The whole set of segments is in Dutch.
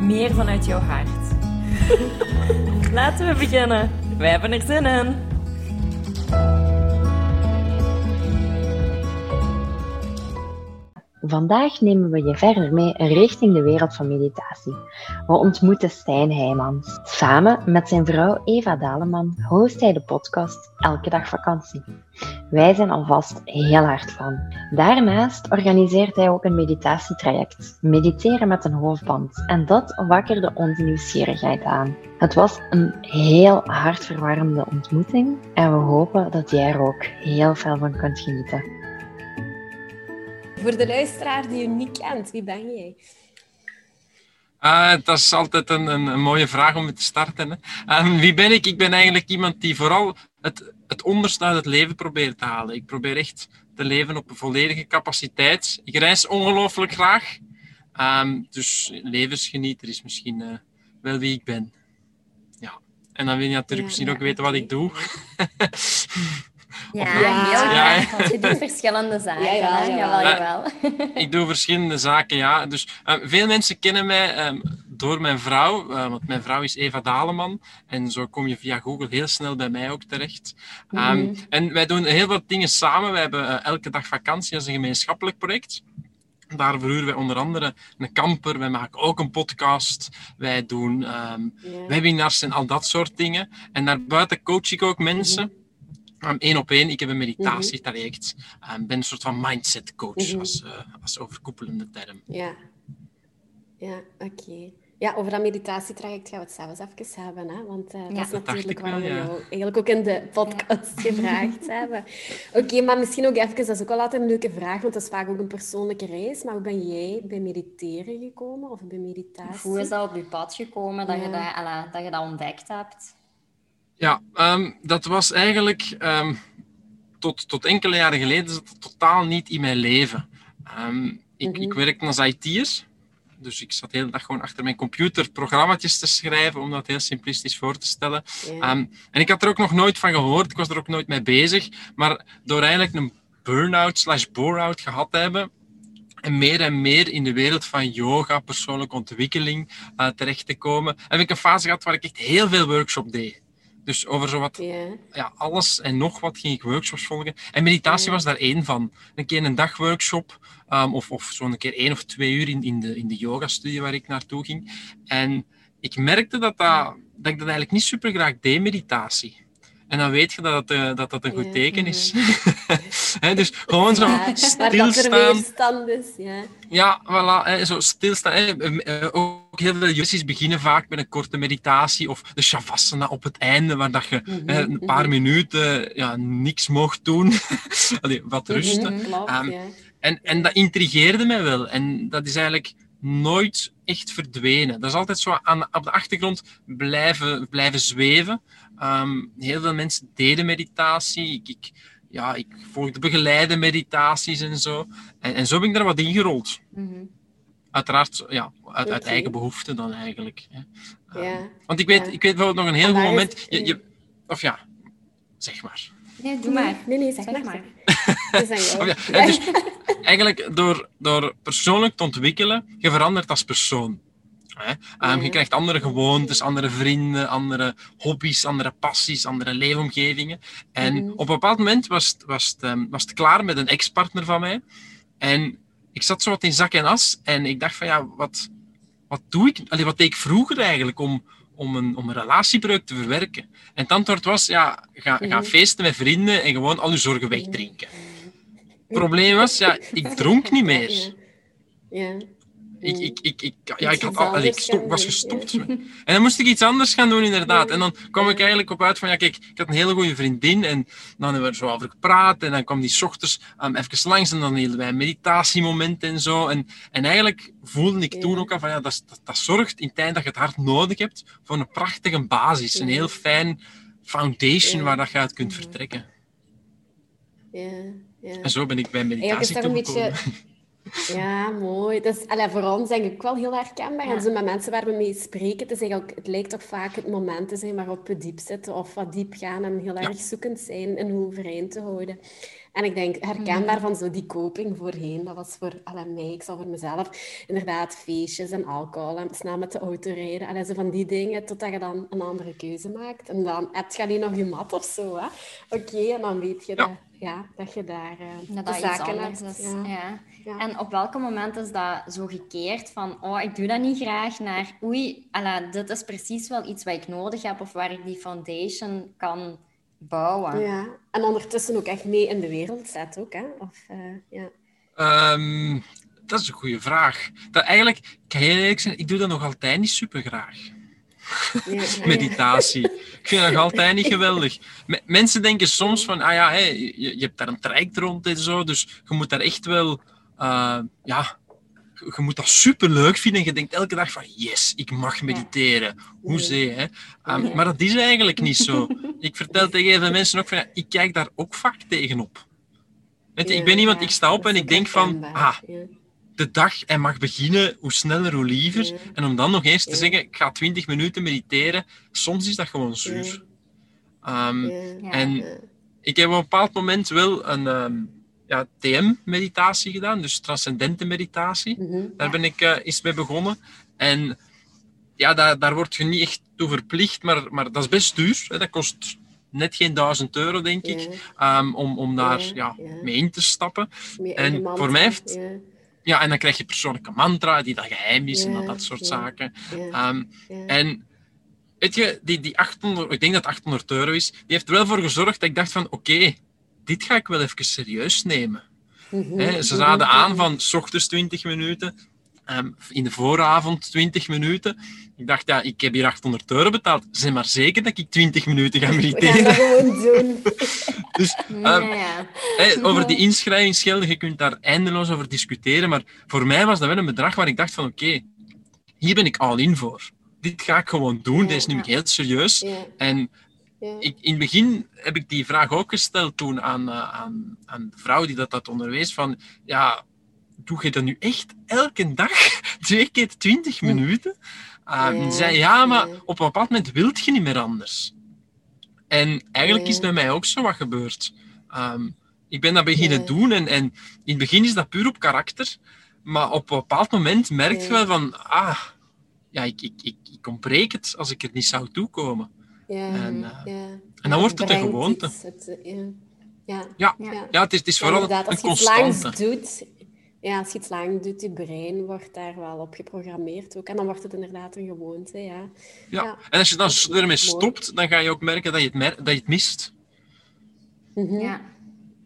meer vanuit jouw hart. Laten we beginnen. Wij hebben er zin in. Vandaag nemen we je verder mee richting de wereld van meditatie. We ontmoeten Stijn Heijmans. Samen met zijn vrouw Eva Daleman host hij de podcast Elke Dag Vakantie. Wij zijn alvast heel hard van. Daarnaast organiseert hij ook een meditatietraject, Mediteren met een hoofdband. En dat wakkerde onze nieuwsgierigheid aan. Het was een heel hartverwarmende ontmoeting en we hopen dat jij er ook heel veel van kunt genieten. Voor de luisteraar die je niet kent, wie ben jij? Uh, dat is altijd een, een, een, mooie vraag om mee te starten. Hè. Wie ben ik? Ik ben eigenlijk iemand die vooral het, het onderste uit het leven probeert te halen. Ik probeer echt te leven op een volledige capaciteit. Ik reis ongelooflijk graag. Um, dus levensgenieter is misschien uh, wel wie ik ben. Ja. En dan wil je natuurlijk ja, misschien ja, ook weten wat ik doe. Ja, heel graag, want je doet verschillende zaken. Ja, ja, jawel, jawel. Ik doe verschillende zaken, ja. Dus uh, veel mensen kennen mij um, door mijn vrouw, uh, want mijn vrouw is Eva Daleman. En zo kom je via Google heel snel bij mij ook terecht. Um, mm -hmm. En wij doen heel wat dingen samen. We hebben uh, elke dag vakantie als een gemeenschappelijk project. Daar verhuren wij onder andere een camper. Wij maken ook een podcast. Wij doen um, yeah. webinars en al dat soort dingen. En daarbuiten coach ik ook mensen. Mm -hmm um, één op één. Ik heb een meditatietraject. Ik um, ben een soort van mindset coach mm -hmm. als, uh, als overkoepelende term. Ja, ja oké. Okay. Ja, over dat meditatietraject gaan we het zelfs even hebben. Hè? Want uh, ja, dat is natuurlijk waarom we ja. jou eigenlijk ook in de podcast ja. gevraagd hebben. Oké, okay, maar misschien ook even, dat is ook al altijd een leuke vraag, want dat is vaak ook een persoonlijke reis. Maar hoe ben jij bij mediteren gekomen of bij meditatie? Hoe is dat op je pad gekomen dat, je, dat, alla, dat je dat ontdekt hebt? Ja, um, dat was eigenlijk um, tot, tot enkele jaren geleden zat totaal niet in mijn leven. Um, ik, mm -hmm. ik werkte als IT'er, dus ik zat de hele dag gewoon achter mijn computer programma's te schrijven, om dat heel simplistisch voor te stellen. Yeah. en ik had er ook nog nooit van gehoord, ik was er ook nooit mee bezig, maar door eigenlijk een burn-out slash bore-out gehad te hebben, en meer en meer in de wereld van yoga, persoonlijke ontwikkeling uh, terecht te komen, heb ik een fase gehad waar ik echt heel veel workshop deed. Dus over zowat yeah. ja, alles en nog wat ging ik workshops volgen. En meditatie yeah. was daar één van. Een keer een dagworkshop, um, of, of zo'n keer één of twee uur in, in de, in de yoga-studie waar ik naartoe ging. En ik merkte dat, dat, dat ik dat eigenlijk niet super graag deed, meditatie. En dan weet je dat het, dat, dat een goed teken is. He, dus gewoon zo ja, stilstaan. is, ja. Ja, voilà. He, zo stilstaan. He. Ook heel veel beginnen vaak met een korte meditatie of de shavasana op het einde, waar dat je mm -hmm, een paar mm -hmm. minuten ja, niks mocht doen. Allee, wat rusten. Mm -hmm, klopt, um, ja. en, en dat intrigeerde mij wel. En dat is eigenlijk nooit echt verdwenen. Dat is altijd zo aan, op de achtergrond blijven, blijven zweven. Um, heel veel mensen deden meditatie. Ik, ik, ja, ik volgde begeleide meditaties en zo. En, en zo ben ik daar wat ingerold. Mm -hmm. Uiteraard ja, uit, eigen behoefte dan eigenlijk. Hè. Um, ja. Want ik weet, ja. ik weet bijvoorbeeld nog een heel goed moment... Je, je, of ja, zeg maar. Nee, doe maar. Nee, nee, zeg, zeg maar. maar. ja, ja, dus eigenlijk door, door persoonlijk te ontwikkelen, je verandert als persoon. Hè? Um, je krijgt andere gewoontes, andere vrienden, andere hobby's, andere passies, andere leefomgevingen. En mm -hmm. op een bepaald moment was het, was, het, um, was het klaar met een ex-partner van mij. En ik zat zo wat in zak en as. En ik dacht van ja, wat, wat doe ik? Allee, wat deed ik vroeger eigenlijk om, om, een, om een relatiebreuk te verwerken? En het antwoord was ja, ga, ga mhm. feesten met vrienden en gewoon al je zorgen wegdrinken. Het probleem was, ja, ik dronk niet meer. Ja. Ik, ik, ik, ik, ja, ik, had al, ik stop, was gestopt. En dan moest ik iets anders gaan doen, inderdaad. En dan kwam ik eigenlijk op uit van, ja, kijk, ik had een hele goede vriendin. En dan hebben we er zo over gepraat. En dan kwam die ochtends um, even langs. En dan hielden wij een meditatiemoment en zo. En, en eigenlijk voelde ik toen ook al van, ja, dat, dat, dat zorgt in tijd dat je het hard nodig hebt voor een prachtige basis. Een heel fijn foundation waar dat je uit kunt vertrekken. Ja, ja. En zo ben ik bij meditatie toegekomen. Ja, mooi. Dat is allee, voor ons denk ik wel heel herkenbaar. Ja. En zo met mensen waar we mee spreken, het, is eigenlijk, het lijkt toch vaak het moment te zijn waarop we diep zitten of wat diep gaan en heel erg zoekend zijn in hoe overeind te houden. En ik denk herkenbaar van zo die coping voorheen, dat was voor alle mij, ik zal voor mezelf, inderdaad feestjes en alcohol en snel met de auto rijden. Allee, zo van die dingen, totdat je dan een andere keuze maakt. En dan heb je niet nog je mat of zo. Oké, en dan weet je dat, ja, dat je daar uh, dat de zaken hebt. Is, ja. Ja. En op welke moment is dat zo gekeerd van, oh, ik doe dat niet graag, naar, oei, ala, dit is precies wel iets wat ik nodig heb of waar ik die foundation kan bouwen. Ja, en ondertussen ook echt mee in de wereld zet ook, hè? Of, uh, ja. Um, dat is een goede vraag. Dat eigenlijk, kan je eerlijk zijn, ik doe dat nog altijd niet super graag. Ja, Meditatie. Ik vind dat nog altijd niet geweldig. mensen denken soms van, ah ja, hey, je, je, hebt daar een traject rond en zo, dus je moet daar echt wel uh, ja, je moet dat super leuk vinden. Je denkt elke dag van yes, ik mag mediteren. Hoezee, hè? Um, maar dat is eigenlijk niet zo. Ik vertel tegen even mensen ook van ja, ik kijk daar ook vaak tegenop. Weet je, ik ben iemand, ik sta op en ik denk van ah, de dag en mag beginnen, hoe sneller, hoe liever. En om dan nog eens te zeggen, ik ga 20 minuten mediteren, soms is dat gewoon zuur. Um, en ik heb op een bepaald moment wel een, um, ja, TM-meditatie gedaan, dus transcendente meditatie. Mhm. Daar ben ik uh, eens mee begonnen. En ja, daar, daar word je niet echt toe verplicht, maar, maar dat is best duur. Hè. Dat kost net geen duizend euro, denk ik, um, om, om daar ja, mee in te stappen. En voor mij heeft... Ja, en dan krijg je persoonlijke mantra die dat geheim is en dat, dat soort zaken. Um, en weet je, die, die 800, ik denk dat 800 euro is, die heeft er wel voor gezorgd dat ik dacht van, oké, dit ga ik wel even serieus nemen. Mhm. ze raden mhm. aan van s ochtends 20 minuten, um, in de vooravond 20 minuten. Ik dacht, ja, ik heb hier 800 euro betaald. Zeg maar zeker dat ik 20 minuten ga mediteren. We gaan dat gewoon doen. dus um, ja. over die inschrijvingsgelden, je kunt daar eindeloos over discussiëren. Maar voor mij was dat wel een bedrag waar ik dacht van, oké, hier ben ik al in voor. Dit ga ik gewoon doen. Ja, Dit is nu heel serieus. En ik, in het begin heb ik die vraag ook gesteld toen aan, uh, aan, aan de vrouw die dat, dat onderwees. Van, ja, doe je dat nu echt elke dag? Twee keer twintig minuten? Uh, ja. zei, ja, maar op een bepaald moment wilt je niet meer anders. En eigenlijk is bij mij ook zo wat gebeurd. Um, ik ben dat beginnen doen en, en in het begin is dat puur op karakter. Maar op een bepaald moment merk je wel van, ah, ja, ik, ik, ik, ik ontbreek het als ik er niet zou toekomen. Ja, en, uh, ja. en dan wordt het een gewoonte. Het, eh, ja. Ja. Ja. ja, het is, het is vooral een constante. doet, ja, als je iets lang doet, je brein wordt daar wel op geprogrammeerd ook. En dan wordt het inderdaad een gewoonte, ja. Ja, en als je dan ermee stopt, dan ga je ook merken dat je het, mer dat je het mist. Mm -hmm. Ja.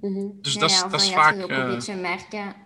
Mm -hmm. Dus dat, ja, dat is vaak... ook een beetje merken...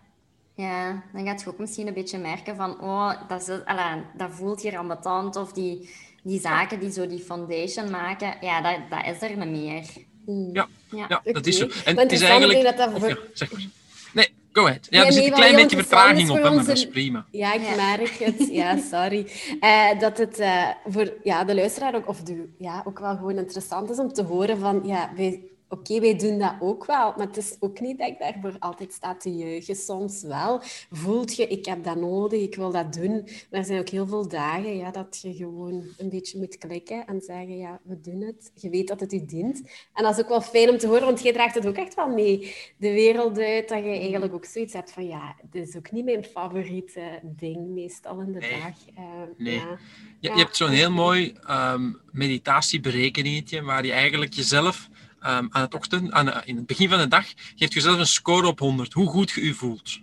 Ja, dan gaat je ook misschien een beetje merken van... Oh, dat, is, ala, dat voelt hier ambetant. Of die die zaken die zo die foundation maken, ja, dat, dat is er niet meer. Hmm. Ja, ja. ja dat is zo. En het is eigenlijk... Dat dat voor... ja, zeg maar. Nee, go ahead. Ja, er zit een klein beetje vertraging op, maar dat is prima. Ja, ik merk het. Ja, sorry. Uh, dat het uh, voor ja, de luisteraar ook, of de, ja, ook wel gewoon interessant is om te horen van... Ja, wij oké, wij doen dat ook wel, maar het is ook niet dat ik daarvoor altijd sta te juichen. Soms wel voelt je, ik heb dat nodig, ik wil dat doen. Maar er zijn ook heel veel dagen ja, dat je gewoon een beetje moet klikken en zeggen, ja, we doen het. Je weet dat het je dient. En dat is ook wel fijn om te horen, want jij draagt het ook echt wel mee de wereld uit, dat je eigenlijk ook zoiets hebt van, ja, dit is ook niet mijn favoriete ding meestal in de dag. Uh, nee. Ja. Je, je, hebt zo'n heel mooi um, meditatieberekeningetje waar je eigenlijk jezelf um, aan het ochtend, aan, in het begin van de dag, geeft jezelf een score op 100, hoe goed je je voelt.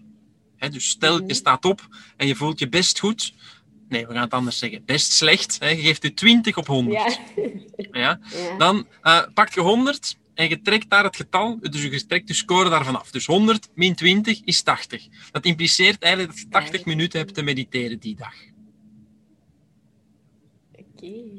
dus stel, je staat op en je voelt je best goed. Nee, we gaan het anders zeggen. Best slecht. je geeft je 20 op 100. Ja. ja. Dan uh, pak je 100 en je trekt daar het getal, dus je trekt de score daarvan af. Dus 100 min 20 is 80. Dat impliceert eigenlijk dat je 80 minuten hebt te mediteren die dag.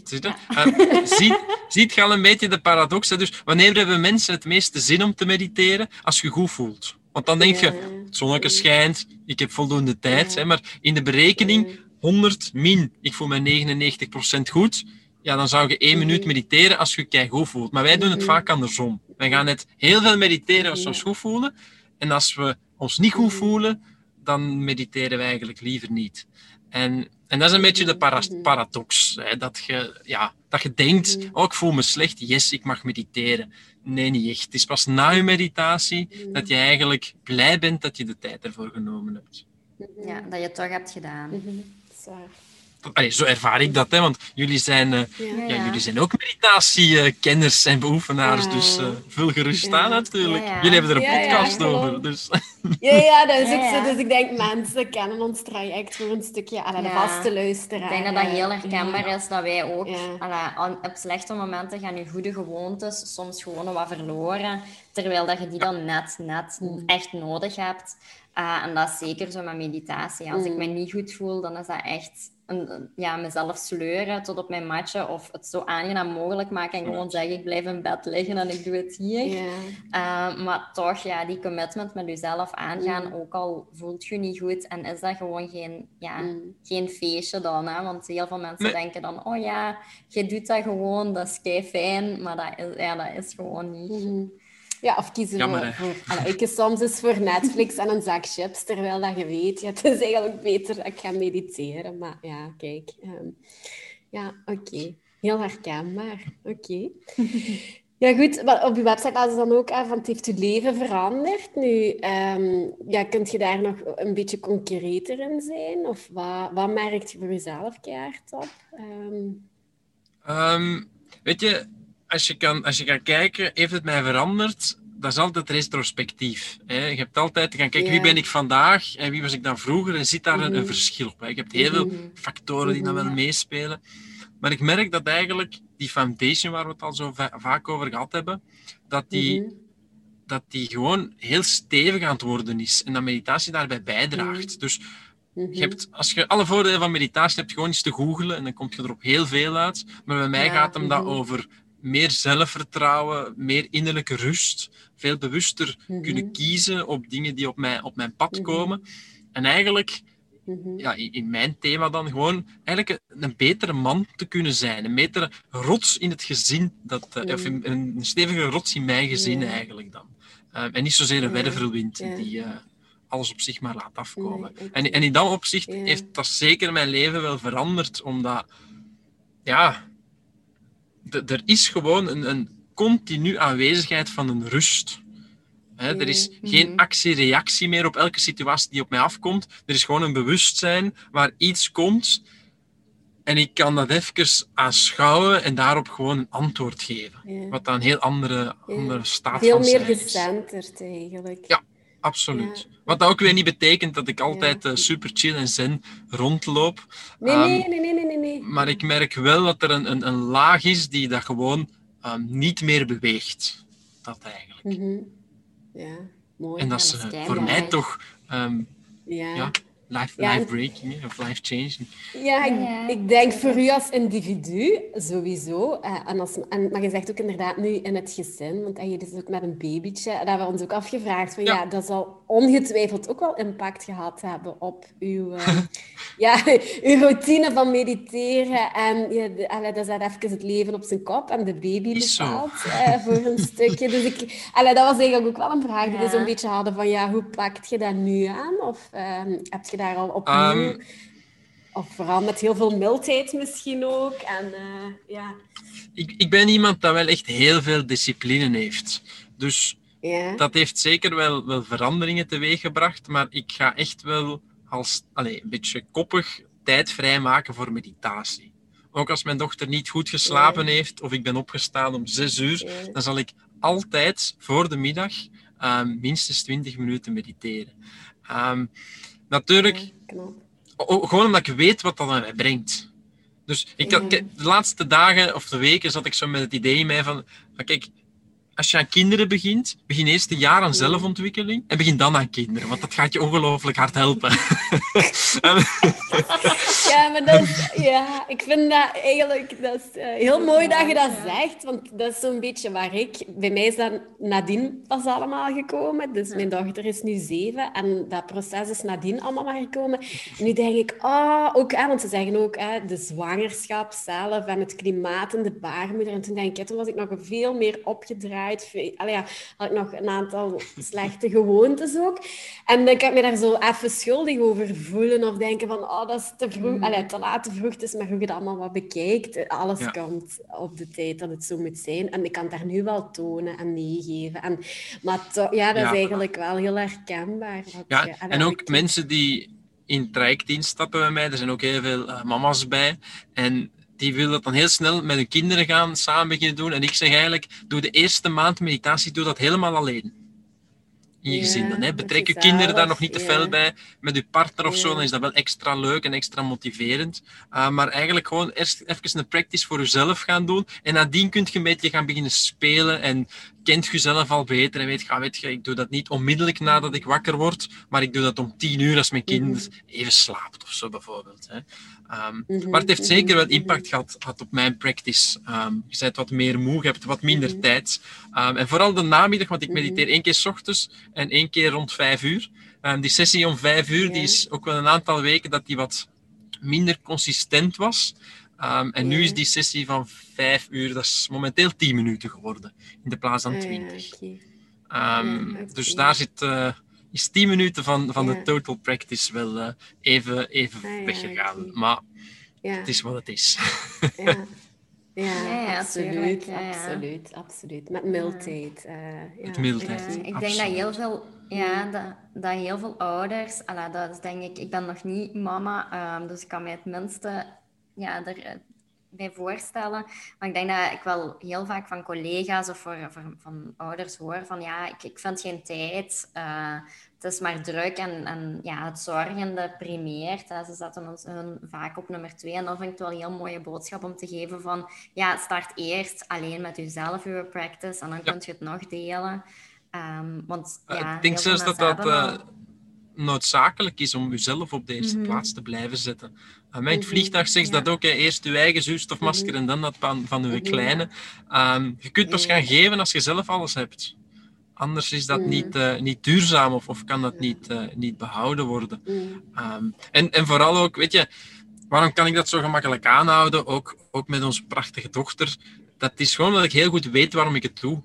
Ziet, je? Uh, ziet, ziet je al een beetje de paradox? Dus wanneer hebben mensen het meeste zin om te mediteren? Als je goed voelt. Want dan denk je, het zonnetje schijnt, ik heb voldoende tijd. Hè, maar in de berekening, 100 min, ik voel me 99% goed. Ja, dan zou je één minuut mediteren als je je goed voelt. Maar wij doen het vaak andersom. Wij gaan net heel veel mediteren als we ons goed voelen. En als we ons niet goed voelen, dan mediteren we eigenlijk liever niet. En, en dat is een beetje de paradox. Hè? Dat, je, ja, dat je denkt, oh, ik voel me slecht, yes, ik mag mediteren. Nee, niet echt. Het is pas na je meditatie dat je eigenlijk blij bent dat je de tijd ervoor genomen hebt. Ja, dat je het toch hebt gedaan. Mm Allee, zo ervaar ik dat, hè, want jullie zijn, uh, ja. ja. jullie zijn ook meditatiekenners en beoefenaars, dus uh, vul gerust aan natuurlijk. Jullie hebben er een podcast over. Dus. Ja, ja, dat is ook zo. Dus ik denk, mensen kennen ons traject voor een stukje aan de vaste luisteraar. Ik denk dat dat heel herkenbaar is, dat wij ook allee, op slechte momenten gaan je goede gewoontes soms gewoon wat verloren, terwijl dat je die dan net, net mm. echt nodig hebt. Uh, en dat is zeker zo met meditatie. Als ik mm. me niet goed voel, dan is dat echt een, ja, mezelf sleuren tot op mijn matje of het zo aangenaam mogelijk maken en gewoon zeggen ik blijf in bed liggen en ik doe het hier. Uh, maar toch, ja, die commitment met jezelf aangaan, mm. ook al voelt je niet goed en is dat gewoon geen, ja, mm. geen feestje dan. Hè? Want heel veel mensen denken dan, oh ja, je doet dat gewoon, dat is kei fijn, maar dat is, ja, dat is gewoon niet. Ja, of kiezen Jammer, voor... voor ik soms eens voor Netflix en een zak chips, terwijl dat je weet, ja, het is eigenlijk beter dat ik ga mediteren. Maar ja, kijk. Um, ja, oké. Okay. Heel herkenbaar. Oké. Ja, goed. Maar op je website laat ze dan ook aan van het heeft je leven veranderd. Nu, um, ja, kunt je daar nog een beetje concreter in zijn? Of wat, wat merkt je voor jezelf keihard op? Um... Um, weet je, als je, kan, als je gaat kijken, heeft het mij veranderd? Dat is altijd retrospectief. Hè? Je hebt altijd te gaan kijken, wie ben ik vandaag en wie was ik dan vroeger? En zit daar een, mhm. verschil op. Hè? Je hebt heel veel mhm. factoren die dan wel mhm. meespelen. Maar ik merk dat eigenlijk die foundation, waar we het al zo vaak over gehad hebben, dat die, dat die gewoon heel stevig aan het worden is. En dat meditatie daarbij bijdraagt. Dus je hebt, als je alle voordelen van meditatie hebt, gewoon eens te googlen en dan kom je er op heel veel uit. Maar bij mij gaat het dat over meer zelfvertrouwen, meer innerlijke rust, veel bewuster mhm. kunnen kiezen op dingen die op, mij, op mijn pad mhm. komen. En eigenlijk, mhm. ja, in, mijn thema dan gewoon, eigenlijk een, betere man te kunnen zijn. Een betere rots in het gezin, dat, uh, of een, een, stevige rots in mijn gezin eigenlijk dan. Uh, en niet zozeer een wervelwind die uh, alles op zich maar laat afkomen. en, en in dat opzicht heeft dat zeker mijn leven wel veranderd, omdat ja, er is gewoon een, een continu aanwezigheid van een rust. er is mm-hmm. geen actie-reactie meer op elke situatie die op mij afkomt. Er is gewoon een bewustzijn waar iets komt en ik kan dat even aanschouwen en daarop gewoon een antwoord geven. Wat dan een heel andere, andere staat Veel van zijn Veel meer gecenterd eigenlijk. Ja, absoluut. Wat dat ook weer niet betekent dat ik altijd uh, super chill en zen rondloop. Nee, um, nee, nee, nee, nee, nee, Maar ik merk wel dat er een, een, een laag is die dat gewoon um, niet meer beweegt. Dat eigenlijk. Mm -hmm. Ja, mooi. En dat is uh, voor mij toch... Um, ja. ja life, ja, life breaking of life changing. Ja, ik, ik, denk voor u als individu sowieso. Uh, en als, en, maar je zegt ook inderdaad nu in het gezin, want je is ook met een babytje. Dat hebben we ons ook afgevraagd. Van, ja. dat zal ongetwijfeld ook wel impact gehad hebben op uw, uh, ja, uw routine van mediteren. En allee, dat zet even het leven op zijn kop en de baby bepaalt uh, voor een stukje. Dus ik, allee, dat was eigenlijk ook wel een vraag die we zo'n beetje hadden van ja, hoe pakt je dat nu aan? Of ehm, heb je daar al opnieuw... Um, of vooral met heel veel mildheid misschien ook. En, uh, ja. ik, ik ben iemand dat wel echt heel veel discipline heeft. Dus ja. dat heeft zeker wel, wel veranderingen teweeggebracht. Maar ik ga echt wel als allez, een beetje koppig tijd vrijmaken voor meditatie. Ook als mijn dochter niet goed geslapen heeft of ik ben opgestaan om zes uur, dan zal ik altijd voor de middag um, minstens 20 minuten mediteren. Um, Natuurlijk, gewoon omdat ik weet wat dat aan mij brengt. Dus ik, de laatste dagen of de weken zat ik zo met het idee in mij van, van kijk, als je aan kinderen begint, begin eerst een jaar aan zelfontwikkeling en begin dan aan kinderen, want dat gaat je ongelooflijk hard helpen. ja, maar dat ja, ik vind dat eigenlijk dat is, uh, heel mooi dat je dat zegt, want dat is zo'n beetje waar ik... Bij mij is dat nadien pas allemaal gekomen, dus mijn dochter is nu zeven en dat proces is nadien allemaal maar gekomen. En nu denk ik, oh, ook, hè, want ze zeggen ook hè, de zwangerschap zelf en het klimaat en de baarmoeder. En toen denk ik, toen was ik nog veel meer Allee, ja, had ik nog een aantal slechte gewoontes ook. En dan kan ik me daar zo even schuldig over voelen of denken van, oh, dat is te vroeg, mm. allee, te laat, te vroeg. Het is maar hoe je het allemaal wat bekijkt. Alles komt op de tijd dat het zo moet zijn. En ik kan daar nu wel tonen en meegeven. En, maar ja, dat is eigenlijk wel heel herkenbaar. Ja, en ook mensen die in het traject instappen bij mij. Er zijn ook heel veel uh, mama's bij. En die willen dat dan heel snel met hun kinderen gaan samen beginnen doen. En ik zeg eigenlijk, doe de eerste maand meditatie, doe dat helemaal alleen. In je gezin dan. Hè. Betrek je kinderen daar nog niet te veel bij. Met je partner of zo, dan is dat wel extra leuk en extra motiverend. Uh, maar eigenlijk gewoon eerst even een practice voor jezelf gaan doen. En nadien kun je een beetje gaan beginnen spelen en kent jezelf al beter en weet, ga, weet je, ik doe dat niet onmiddellijk nadat ik wakker word, maar ik doe dat om tien uur als mijn kind mhm. even slaapt of zo bijvoorbeeld. Hè. Um, Maar het heeft zeker wel impact gehad, gehad op mijn practice. Um, je bent wat meer moe, je hebt wat minder mhm. tijd. Um, en vooral de namiddag, want ik mhm. mediteer één keer s ochtends en één keer rond vijf uur. die sessie om vijf uur, die is ook wel een aantal weken dat die wat minder consistent was. En nu is die sessie van vijf uur, dat is momenteel tien minuten geworden, in de plaats van ah, twintig. Um, dus daar zit, uh, is 10 minuten van, van de total practice wel uh, even, even ah, weggegaan. Maar het is wat het is. ja. Ja, absoluut, absoluut, absoluut. Met mildheid. Uh, Met mildheid, Ik denk dat heel veel, ja, dat, dat heel veel ouders, ala, dat is denk ik, ik ben nog niet mama, um, dus ik kan mij het minste ja, er, bij voorstellen. Maar ik denk dat ik wel heel vaak van collega's of voor, van ouders hoor van ja, ik, ik vind geen tijd. Uh, het is maar druk en, en ja, het zorgende primeert. Ze zetten ons hun vaak op nummer twee. En dat vind ik wel een heel mooie boodschap om te geven van ja, start eerst alleen met jezelf je practice en dan ja. kun je het nog delen. Um, want, eh, ja, ik denk zelfs dat dat uh, noodzakelijk is om jezelf op de eerste mhm. plaats te blijven zetten. Uh, mijn mhm. vliegtuig zegt dat ook, hè. eerst je eigen zuurstofmasker mhm. en dan dat van, van je kleine. Um, je kunt pas gaan geven als je zelf alles hebt. Anders is dat niet, uh, niet duurzaam of, of kan dat niet, uh, niet behouden worden. Um, en, en vooral ook, weet je, waarom kan ik dat zo gemakkelijk aanhouden? Ook, ook met onze prachtige dochter. Dat is gewoon dat ik heel goed weet waarom ik het doe.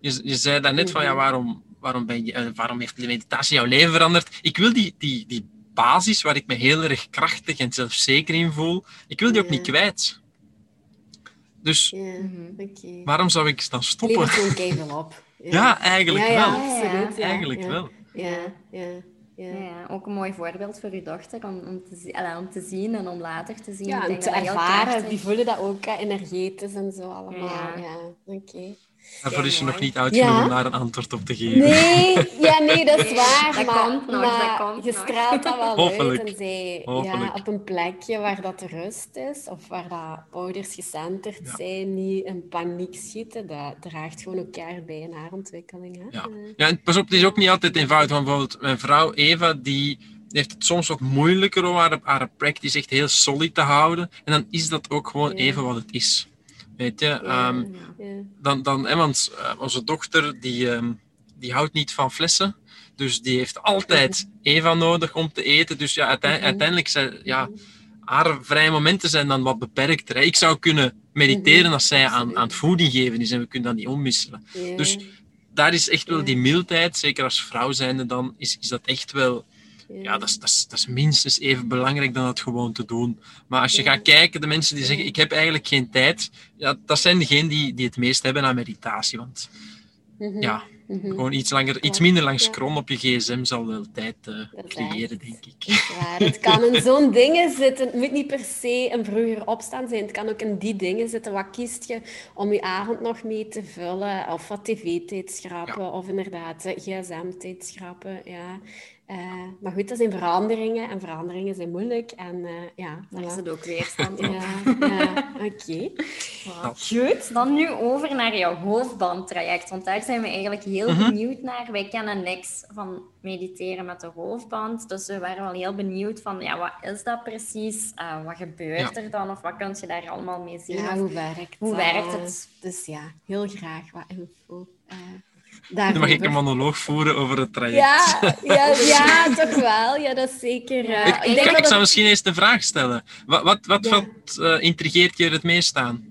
Je, je zei daarnet van, ja, waarom, waarom, ben je, uh, waarom heeft de meditatie jouw leven veranderd? Ik wil die, die, die basis waar ik me heel erg krachtig en zelfzeker in voel, ik wil die ook niet kwijt. Dus mhm. waarom zou ik dan stoppen? Ik even op. Ja, eigenlijk wel. Absoluut, eigenlijk wel. Ja, ja. Ja. ook een mooi voorbeeld voor uw dochter om, om, te, om te zien en om later te zien. Ja, en te ervaren. Die voelen dat ook energetisch en zo allemaal. Ja, oké. Daarvoor is je nog niet oud genoeg om daar een antwoord op te geven. Nee, ja, nee dat is waar. komt nog, maar dat komt je straalt dat wel Hopelijk. uit. En zij, ja, op een plekje waar dat rust is, of waar dat ouders gecenterd zijn, niet in paniek schieten, dat draagt gewoon elkaar bij in haar ontwikkeling. Hè? Ja. ja, en pas op, het is ook niet altijd eenvoudig. Want bijvoorbeeld mijn vrouw Eva, die heeft het soms wat moeilijker om haar, haar practice echt heel solid te houden. En dan is dat ook gewoon even wat het is. Weet je, ehm, dan, dan, hè, want uh, onze dochter die, um, die houdt niet van flessen. Dus die heeft altijd Eva nodig om te eten. Dus ja, mhm. uiteindelijk zijn ja, haar vrije momenten zijn dan wat beperkter. Ik zou kunnen mediteren mhm. als zij aan, aan het voeding geven is en we kunnen dat niet omwisselen. Dus daar is echt wel die mildheid, zeker als vrouw zijnde dan, is, is dat echt wel ja, dat is, dat, is, dat is minstens even belangrijk dan dat gewoon te doen. Maar als je gaat kijken, de mensen die zeggen, ik heb eigenlijk geen tijd, ja, dat zijn degenen die, die het meest hebben aan meditatie. Want mhm. ja, mhm. gewoon iets, langer, iets minder lang scrollen op je gsm zal wel tijd uh, creëren, denk ik. Ja, het kan in zo'n dingen zitten. Het moet niet per se een vroeger opstaan zijn. Het kan ook in die dingen zitten. Wat kiest je om je avond nog mee te vullen? Of wat tv-tijd schrappen? Of inderdaad gsm-tijd schrappen? Ja. Uh, maar goed, dat zijn veranderingen en veranderingen zijn moeilijk. En uh, ja, daar is het ook weerstand ja, ja oké. Goed, dan nu over naar jouw hoofdbandtraject. Want daar zijn we eigenlijk heel mhm. benieuwd naar. Wij kennen niks van mediteren met de hoofdband. Dus we waren wel heel benieuwd van, ja, wat is dat precies? Uh, wat gebeurt er dan? Of wat kun je daar allemaal mee zien? Ja, hoe werkt, hoe werkt het? Dus ja, heel graag wat info. Dan mag ik een monoloog voeren over het traject. Ja, ja, ja toch wel. Ja, dat is zeker. Uh, ik, ik, denk dat ik zou misschien eens de vraag stellen. Wat, wat, wat, wat uh, intrigeert je het meest aan?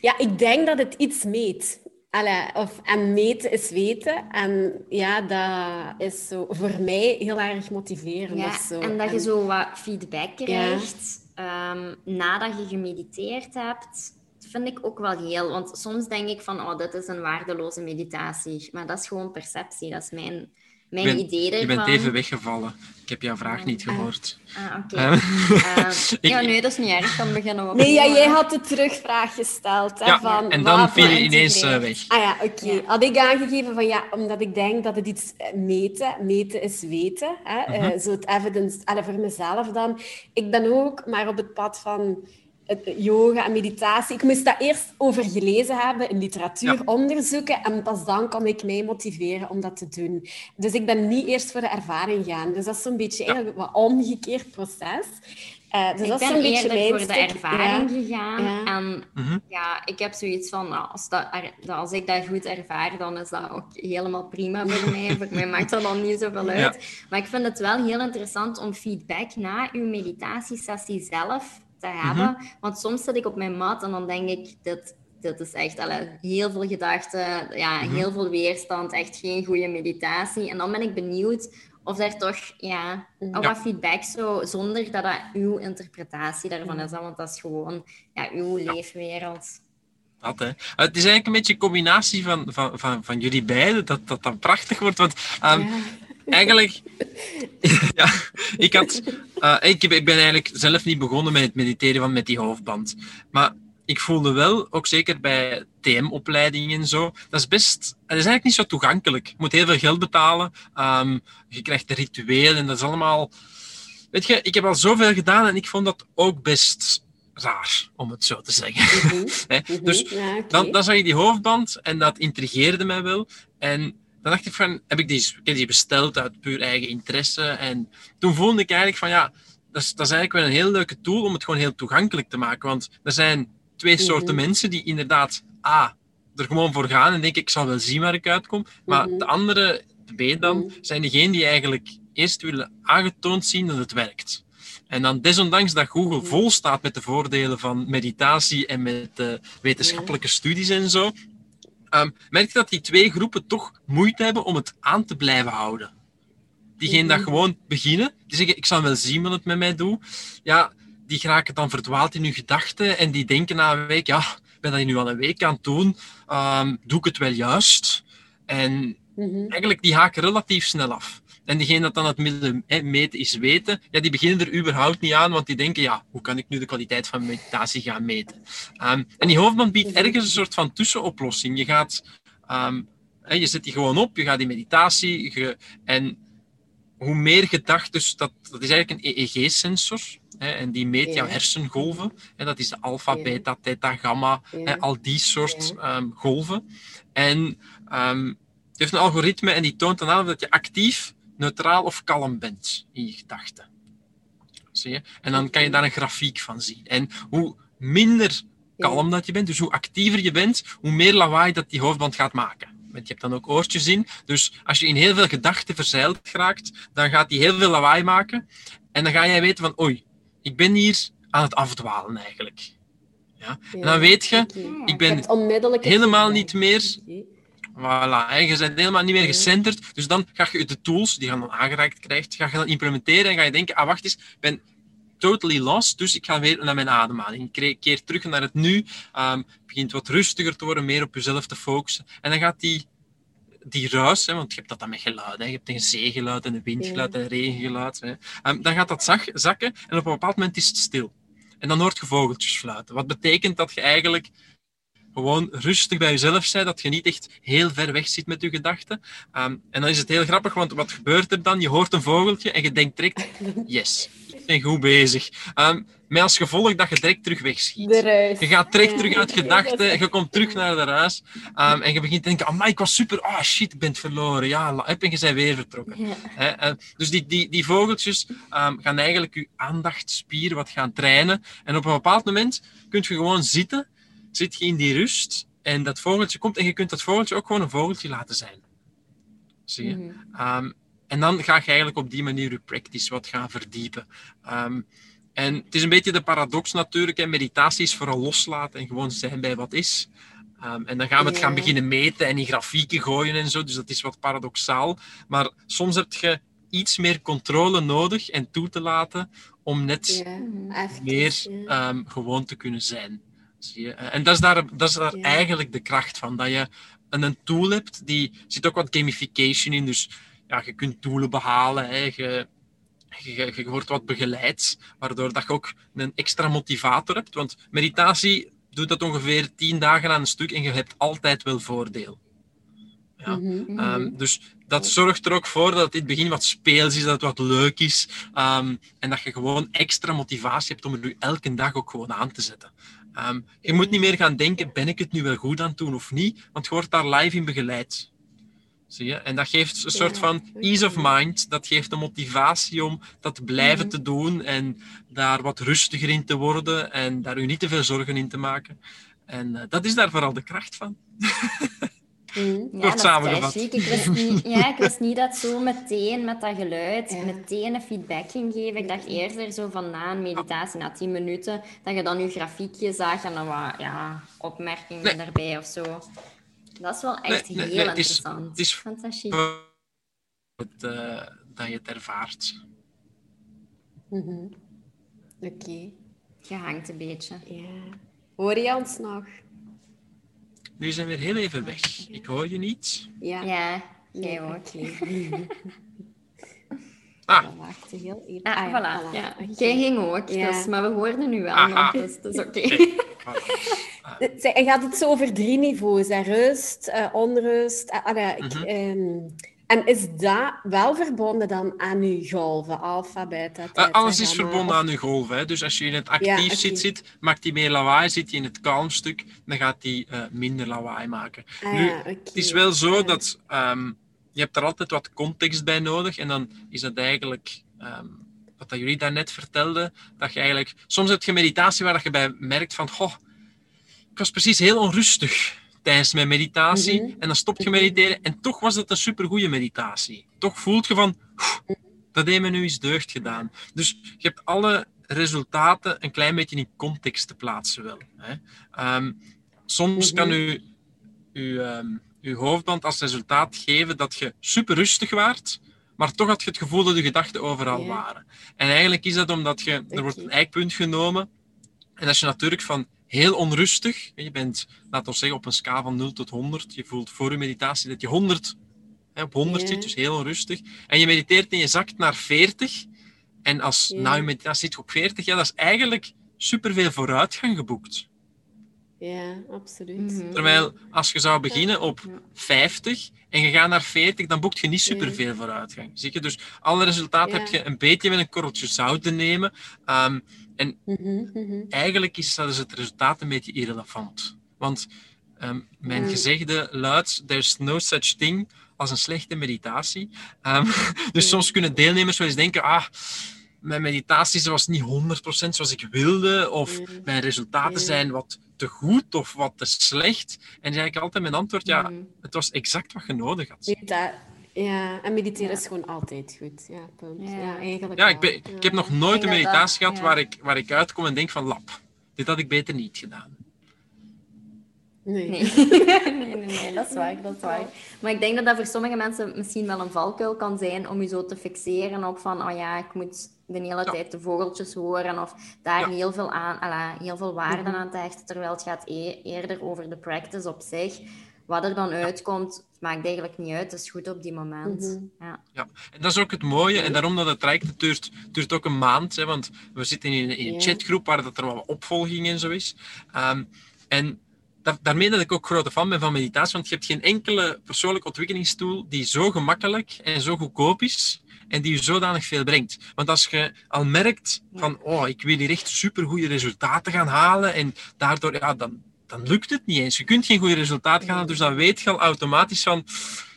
Ja, ik denk dat het iets meet. Allee, of, en meten is weten. En ja, dat is zo voor mij heel erg motiverend. Ja, zo. En dat je zo wat feedback krijgt um, nadat je gemediteerd hebt vind ik ook wel heel. Want soms denk ik van, oh, dit is een waardeloze meditatie. Maar dat is gewoon perceptie. Dat is mijn, mijn idee ervan. Je bent even weggevallen. Ik heb jouw vraag niet ah. gehoord. Ah, oké. Uh, ja, nee, dat is niet erg. Dan beginnen we Nee, ja, jij had de terugvraag gesteld. Hè, ja, van, en dan viel je ineens uh, weg. Ah ja, oké. Had ik aangegeven van, ja, omdat ik denk dat het iets eh, meten, meten is weten. Hè, uh -huh. zo het evidence, alle voor mezelf dan. Ik ben ook maar op het pad van yoga en meditatie. Ik moest dat eerst over gelezen hebben, in literatuur onderzoeken. En pas dan kon ik mij motiveren om dat te doen. Dus ik ben niet eerst voor de ervaring gaan. Dus dat is zo'n beetje ja. eigenlijk een omgekeerd proces. Uh, dus ik dat ben is eerder beetje voor de ervaring gegaan. Ja. En mhm. ja, ik heb zoiets van, nou, als, dat, als ik dat goed ervaar, dan is dat ook helemaal prima voor mij. voor mij maakt dat dan niet zoveel uit. Maar ik vind het wel heel interessant om feedback na uw meditatiesessie zelf te mhm. Want soms zit ik op mijn mat en dan denk ik, dit, dit is echt alle, heel veel gedachten, ja, mhm. heel veel weerstand, echt geen goede meditatie. En dan ben ik benieuwd of er toch ja, ja. wat feedback zo, zonder dat dat uw interpretatie daarvan is. Want dat is gewoon ja, uw leefwereld. Dat, hè. Het is eigenlijk een beetje een combinatie van, van, van, van jullie beiden, dat dat dan prachtig wordt. Want um, eigenlijk, ja, ik, had, uh, ik, ik ben eigenlijk zelf niet begonnen met het mediteren van met die hoofdband. Maar ik voelde wel, ook zeker bij TM-opleidingen en zo, dat is best, dat is eigenlijk niet zo toegankelijk. Je moet heel veel geld betalen, um, je krijgt een ritueel en dat is allemaal... Weet je, ik heb al zoveel gedaan en ik vond dat ook best raar, om het zo te zeggen. Mm -hmm. dus ja, okay. dan, dan zag je die hoofdband en dat intrigeerde mij wel. En dan dacht ik van, heb ik die, ik heb die besteld uit puur eigen interesse. En toen voelde ik eigenlijk van, ja, dat is, dat is eigenlijk wel een heel leuke tool om het gewoon heel toegankelijk te maken. Want er zijn twee mhm. soorten mensen die inderdaad, A, er gewoon voor gaan en denken, ik zal wel zien waar ik uitkom. Maar mhm. de andere, de B dan, mhm. zijn degenen die eigenlijk eerst willen aangetoond zien dat het werkt. En dan desondanks dat Google vol staat met de voordelen van meditatie en met uh, wetenschappelijke studies en zo, um, merk je dat die twee groepen toch moeite hebben om het aan te blijven houden. Diegenen dat mhm. gewoon beginnen, die zeggen, ik zal wel zien wat het met mij doet. Ja, die geraken dan verdwaald in hun gedachten en die denken na een week, ja, ik ben dat nu al een week aan het doen, um, doe ik het wel juist? En mhm. eigenlijk, die haken relatief snel af. En diegene dat dan het middel meten is weten, ja, die beginnen er überhaupt niet aan, want die denken, ja, hoe kan ik nu de kwaliteit van meditatie gaan meten? Um, en die hoofdband biedt ergens een soort van tussenoplossing. Je gaat, um, je zet die gewoon op, je gaat die meditatie, je, en hoe meer gedacht, dus dat, dat is eigenlijk een EEG-sensor, en die meet jouw hersengolven. En dat is de alfa, beta, theta, gamma, al die soort um, golven. En um, het heeft een algoritme en die toont dan aan dat je actief neutraal of kalm bent in je gedachten. Zie je? En dan kan je daar een grafiek van zien. En hoe minder kalm dat je bent, dus hoe actiever je bent, hoe meer lawaai dat die hoofdband gaat maken. Want je hebt dan ook oortjes in. Dus als je in heel veel gedachten verzeild geraakt, dan gaat die heel veel lawaai maken. En dan ga jij weten van, oei, ik ben hier aan het afdwalen eigenlijk. Ja? En dan weet je, ik ben helemaal niet meer Voilà, en je bent helemaal niet meer gecenterd. Dus dan ga je de tools die je dan aangereikt krijgt, ga je dan implementeren en ga je denken, ah wacht eens, ik ben totally lost, dus ik ga weer naar mijn ademhaling. Ik keer terug naar het nu, um, begint wat rustiger te worden, meer op jezelf te focussen. En dan gaat die, die ruis, hè, want je hebt dat dan met geluid, hè, je hebt een zeegeluid en een windgeluid en een regengeluid. Hè. Um, dan gaat dat zak, zakken en op een bepaald moment is het stil. En dan hoort je vogeltjes fluiten. Wat betekent dat je eigenlijk gewoon rustig bij jezelf zijn, dat je niet echt heel ver weg zit met je gedachten. Ehm, en dan is het heel grappig, want wat gebeurt er dan? Je hoort een vogeltje en je denkt direct, yes, ik ben goed bezig. Um, met als gevolg dat je direct terug wegschiet. Je gaat direct terug uit gedachten, je komt terug naar de huis um, en je begint te denken, oh, ik was super, oh shit, ik ben verloren. Ja, en je bent weer vertrokken. Ja. dus die, die, die vogeltjes gaan eigenlijk je aandachtspier wat gaan trainen. En op een bepaald moment kun je gewoon zitten zit je in die rust en dat vogeltje komt en je kunt dat vogeltje ook gewoon een vogeltje laten zijn. Zie je? Mhm. Ehm, en dan ga je eigenlijk op die manier je practice wat gaan verdiepen. Ehm, en het is een beetje de paradox natuurlijk. Hè. Meditatie is vooral loslaten en gewoon zijn bij wat is. Ehm, en dan gaan we het gaan beginnen meten en in grafieken gooien en zo. Dus dat is wat paradoxaal. Maar soms heb je iets meer controle nodig en toe te laten om net meer gewoon te kunnen zijn. Zie je? En dat is daar, dat is daar eigenlijk de kracht van. Dat je een, een tool hebt, die zit ook wat gamification in. Dus ja, je kunt doelen behalen. Hè. Je, je, je, wordt wat begeleid, waardoor dat je ook een extra motivator hebt. Want meditatie doet dat ongeveer tien dagen aan een stuk en je hebt altijd wel voordeel. Ja. Mhm, mhm. Ehm, dus dat zorgt er ook voor dat het in het begin wat speels is, dat het wat leuk is. Um, en dat je gewoon extra motivatie hebt om er nu elke dag ook gewoon aan te zetten. Ehm, je moet niet meer gaan denken, ben ik het nu wel goed aan het doen of niet? Want je wordt daar live in begeleid. Zie je? En dat geeft een soort van ease of mind. Dat geeft een motivatie om dat blijven mhm. te doen en daar wat rustiger in te worden en daar u niet te veel zorgen in te maken. En uh, dat is daar vooral de kracht van. Mm. Ja, Kort samengevat. Ik wist, niet, ja, ik wist niet dat zo meteen met dat geluid meteen een feedback ging geven. Ik dacht eerder zo van na een meditatie, na tien minuten, dat je dan je grafiekje zag en dan wat ja, opmerkingen nee. erbij of zo. Dat is wel echt heel interessant. Het is, Fantastisch. Het, uh, dat je het ervaart. Mm -hmm. Oké. Okay. Je hangt een beetje. Ja. Hoor je ons nog? Nu zijn we weer heel even weg. Ik hoor je niet. Ja, ja jij ook. Ah. Wacht, heel even. Ah, ah ja, voilà. Ja. Jij ging ook, ja. dus, maar we hoorden nu wel nog, dus dat is oké. Okay. Gaat het zo over drie niveaus, hè? rust, uh, onrust. Uh, uh, mm -hmm. En is dat wel verbonden dan aan uw golven, alfa, beta, theta, Alles is verbonden aan uw golven. Hè. Dus als je in het actief zit, zit, maakt die meer lawaai. Zit je in het kalmstuk, dan gaat die uh, minder lawaai maken. Ah, nu, Het is wel zo dat um, je hebt er altijd wat context bij nodig. En dan is dat eigenlijk... Um, wat dat jullie daarnet vertelden, dat je eigenlijk... Soms heb je meditatie waar je bij merkt van... Goh, ik was precies heel onrustig tijdens mijn meditatie. Mhm. En dan stop je mediteren en toch was het een supergoeie meditatie. Toch voelt je van, dat heeft me nu eens deugd gedaan. Dus je hebt alle resultaten een klein beetje in context te plaatsen wel. Hè. Ehm, soms kan u, mhm. uw, um, uw hoofdband als resultaat geven dat je super rustig waart, maar toch had je het gevoel dat je gedachten overal waren. En eigenlijk is dat omdat je, er wordt een eikpunt genomen. En als je natuurlijk van heel onrustig. Je bent, laten we zeggen, op een schaal van 0 tot 100. Je voelt voor je meditatie dat je 100 hè, op 100 zit, dus heel onrustig. En je mediteert en je zakt naar 40. En als na je meditatie zit je op 40, ja, dat is eigenlijk superveel vooruitgang geboekt. Ja, absoluut. Mhm. Terwijl als je zou beginnen op 50 en je gaat naar 40, dan boekt je niet superveel vooruitgang. Zie je? Dus alle resultaten heb je een beetje met een korreltje zout te nemen. Um, en mhm, mhm. eigenlijk is dat dus het resultaat een beetje irrelevant. Want um, mijn gezegde luidt, there's no such thing als een slechte meditatie. Um, dus soms kunnen deelnemers wel eens denken, ah, mijn meditatie was niet 100% zoals ik wilde, of mijn resultaten zijn wat te goed of wat te slecht. En dan zeg ik altijd mijn antwoord, ja, het was exact wat je nodig had. Ja, en mediteren is gewoon altijd goed. Ja, punt. Ja, eigenlijk ja, ik, ben, ik heb nog nooit een meditatie gehad waar, ik, waar ik uitkom en denk van, lap, dit had ik beter niet gedaan. Nee. Nee. nee, nee, dat is waar, dat is waar. Maar ik denk dat dat voor sommige mensen misschien wel een valkuil kan zijn om je zo te fixeren op van, oh ja, ik moet de hele tijd de vogeltjes horen of daar heel, veel aan, ala, heel veel waarde mhm. aan te hechten, terwijl het gaat e eerder over de practice op zich. Wat er dan uitkomt, maakt eigenlijk niet uit. Het is goed op die moment. Mhm. ja. ja, en dat is ook het mooie. En daarom dat het traject het duurt, duurt ook een maand. Hè, want we zitten in, in een chatgroep waar dat er wat opvolging en zo is. Um, en daarmee dat ik ook grote fan ben van meditatie, want je hebt geen enkele persoonlijke ontwikkelingstoel die zo gemakkelijk en zo goedkoop is en die je zodanig veel brengt. Want als je al merkt van, oh, ik wil hier echt supergoeie resultaten gaan halen en daardoor, ja, dan, dan lukt het niet eens. Je kunt geen goede resultaten gaan halen, dus dan weet je al automatisch van,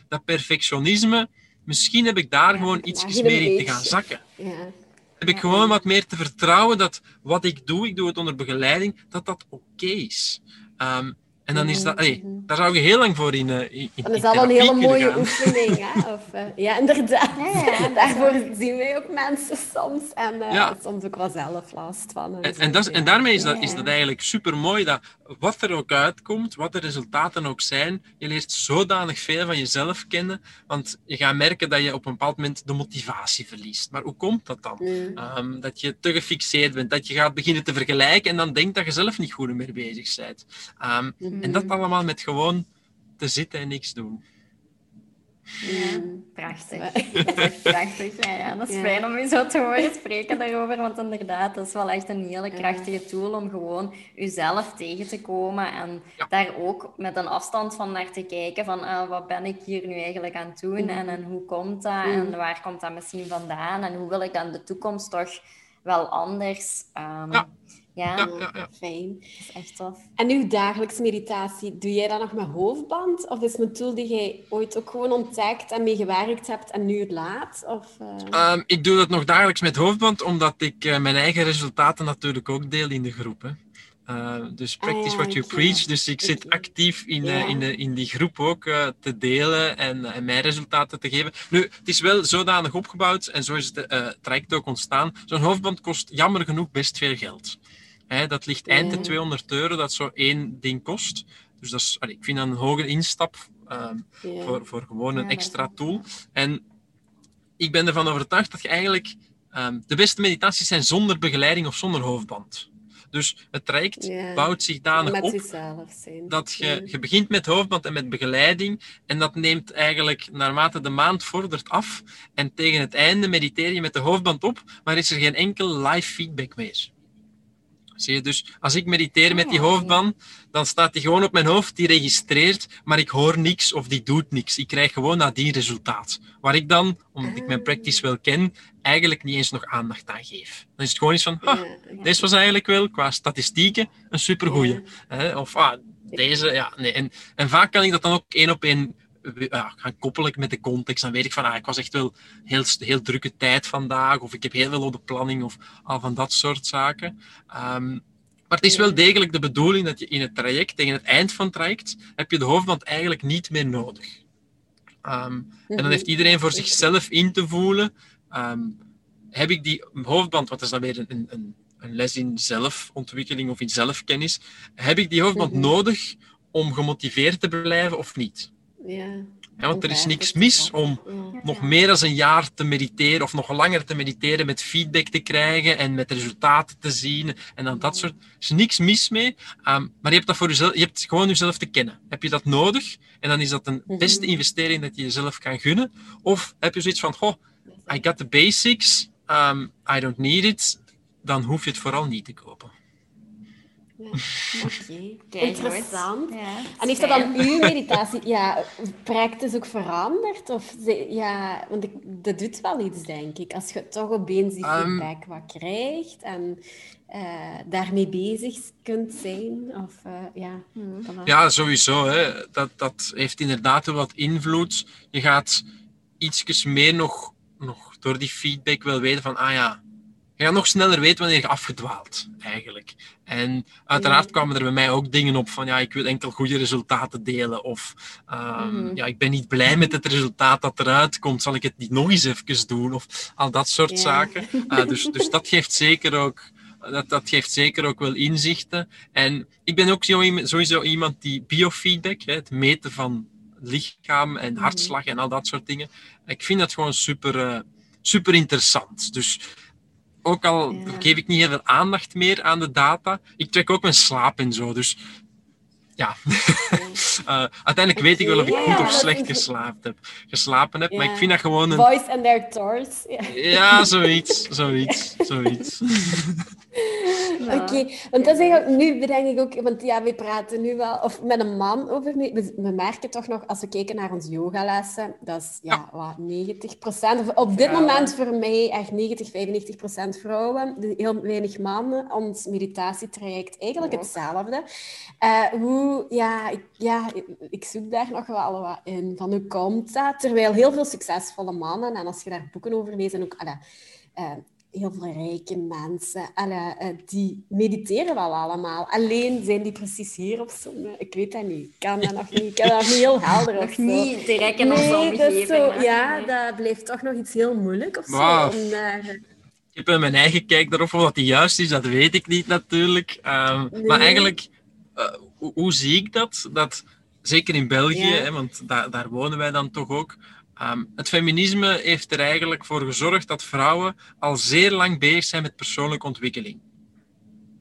dat perfectionisme, misschien heb ik daar gewoon iets meer in te gaan zakken. Ja. Heb ik gewoon wat meer te vertrouwen dat wat ik doe, ik doe het onder begeleiding, dat dat oké is. Um, en dan is dat, hey, mhm. daar zou je heel lang voor in, uh, in Dat is al een hele mooie oefening. Hè? Of, uh, ja, inderdaad. Ja, Daarvoor zien wij ook mensen soms. En uh, ja. soms ook wel zelf last van. En, en, dat, en daarmee is dat, is dat eigenlijk super mooi. Dat wat er ook uitkomt, wat de resultaten ook zijn, je leert zodanig veel van jezelf kennen. Want je gaat merken dat je op een bepaald moment de motivatie verliest. Maar hoe komt dat dan? Um, dat je te gefixeerd bent, dat je gaat beginnen te vergelijken en dan denkt dat je zelf niet goed meer bezig bent. Um, en dat allemaal met gewoon te zitten en niks doen. Ja, prachtig. prachtig. Ja, ja, dat is fijn om je zo te horen spreken daarover, want inderdaad, dat is wel echt een hele krachtige tool om gewoon jezelf tegen te komen en daar ook met een afstand van naar te kijken van uh, wat ben ik hier nu eigenlijk aan het doen mm. en, en hoe komt dat en waar komt dat misschien vandaan en hoe wil ik dan de toekomst toch wel anders um, ja. Ja, ja, ja, fijn. Dat is echt tof. En uw dagelijkse meditatie, doe jij dat nog met hoofdband? Of is het een tool die jij ooit ook gewoon ontdekt en mee gewerkt hebt en nu het laat? Of, uh... ik doe dat nog dagelijks met hoofdband, omdat ik uh, mijn eigen resultaten natuurlijk ook deel in de groep. Hè. Uh, dus ah, practice what you preach. Dus ik zit actief in, in, de, in die groep ook uh, te delen en, en, mijn resultaten te geven. Nu, het is wel zodanig opgebouwd en zo is het uh, traject ook ontstaan. Zo'n hoofdband kost jammer genoeg best veel geld dat ligt eind de 200 euro dat zo één ding kost. Dus dat is, ik vind dat een hoge instap ehm, voor, voor gewoon een extra tool. En ik ben ervan overtuigd dat je eigenlijk um, de beste meditaties zijn zonder begeleiding of zonder hoofdband. Dus het traject bouwt zich danig op dat je, je begint met hoofdband en met begeleiding en dat neemt eigenlijk naarmate de maand vordert af en tegen het einde mediteer je met de hoofdband op, maar is er geen enkel live feedback meer. Zie je dus, als ik mediteer met die ah, hoofdband, dan staat die gewoon op mijn hoofd, die registreert, maar ik hoor niks of die doet niks. Ik krijg gewoon nadien resultaat. Waar ik dan, omdat ik mijn practice wel ken, eigenlijk niet eens nog aandacht aan geef. Dan is het gewoon eens van, ah, deze was eigenlijk wel qua statistieken een supergoeie. Of ah, deze, ja, nee. En, en vaak kan ik dat dan ook één op één ja, gaan koppelen met de context. Dan weet ik van, ah, ik was echt wel heel, heel drukke tijd vandaag, of ik heb heel veel op de planning, of al van dat soort zaken. Um, maar het is wel degelijk de bedoeling dat je in het traject, tegen het eind van het traject, heb je de hoofdband eigenlijk niet meer nodig. Um, en dan heeft iedereen voor zichzelf in te voelen, um, heb ik die hoofdband, wat is dan weer een, een, een les in zelfontwikkeling of in zelfkennis, heb ik die hoofdband mhm. nodig om gemotiveerd te blijven of niet? Ja. ja want er is niks mis om nog meer dan een jaar te mediteren of nog langer te mediteren met feedback te krijgen en met resultaten te zien en dan dat soort. Er is niks mis mee, um, maar je hebt, dat voor jezelf, je hebt gewoon jezelf te kennen. Heb je dat nodig? En dan is dat een mhm. beste investering dat je jezelf kan gunnen. Of heb je zoiets van, goh, I got the basics, um, I don't need it, dan hoef je het vooral niet te kopen. Oké, interessant. Ja, en heeft dat dan uw meditatie, ja, praktisch ook veranderd? Of, ja, want ik, dat doet wel iets, denk ik. Als je toch opeens die ehm, feedback wat krijgt en uh, daarmee bezig kunt zijn. Of, uh, ja, hmm. ja, sowieso. Hè. Dat, dat heeft inderdaad wat invloed. Je gaat ietsjes meer nog, nog door die feedback wel weten van, ah ja, je gaat nog sneller weten wanneer je afgedwaalt, eigenlijk. En uiteraard kwamen er bij mij ook dingen op van, ja, ik wil enkel goede resultaten delen. Of, um, ja, ik ben niet blij met het resultaat dat eruit komt. Zal ik het niet nog eens even doen? Of al dat soort zaken. Uh, dus, dus dat geeft zeker ook... Dat, dat geeft zeker ook wel inzichten. En ik ben ook sowieso iemand die biofeedback, het meten van lichaam en mhm. hartslag en al dat soort dingen. Ik vind dat gewoon super, uh, super interessant. Dus ook al geef ik niet heel veel aandacht meer aan de data, ik trek ook mijn slaap en zo. Dus ja, uh, uiteindelijk weet ik wel of ik goed of slecht geslapen heb, geslapen heb maar ik vind dat gewoon een... Boys and their. Ja, zoiets, zoiets, zoiets. Oké, want dat is eigenlijk, nu bedenk ik ook, want ja, we praten nu wel, of met een man over, we, we merken toch nog, als we kijken naar onze yogalessen, dat is ja, wat, 90 procent, op dit moment voor mij echt 90, 95 procent vrouwen, heel weinig mannen. Ons meditatietraject eigenlijk hetzelfde. Uh, hoe, ja ik, ja, ik zoek daar nog wel wat in, van hoe komt dat? Terwijl heel veel succesvolle mannen, en als je daar boeken over leest, en ook... Alle, uh, heel veel rijke mensen. Alle, uh, die mediteren wel allemaal. Alleen zijn die precies hier of zo. Ik weet dat niet. Ik kan dat nog niet. Ik kan dat nog niet heel helder Nog niet direct in nee, omgeving. Zo, ja, dat blijft toch nog iets heel moeilijk of zo. Om daar... Ik heb mijn eigen kijk daarop. Of dat die juist is, dat weet ik niet natuurlijk. Um, nee. Maar eigenlijk, uh, hoe, hoe, zie ik dat? Dat zeker in België, ja. hè, want daar, daar wonen wij dan toch ook. Um, het feminisme heeft er eigenlijk voor gezorgd dat vrouwen al zeer lang bezig zijn met persoonlijke ontwikkeling.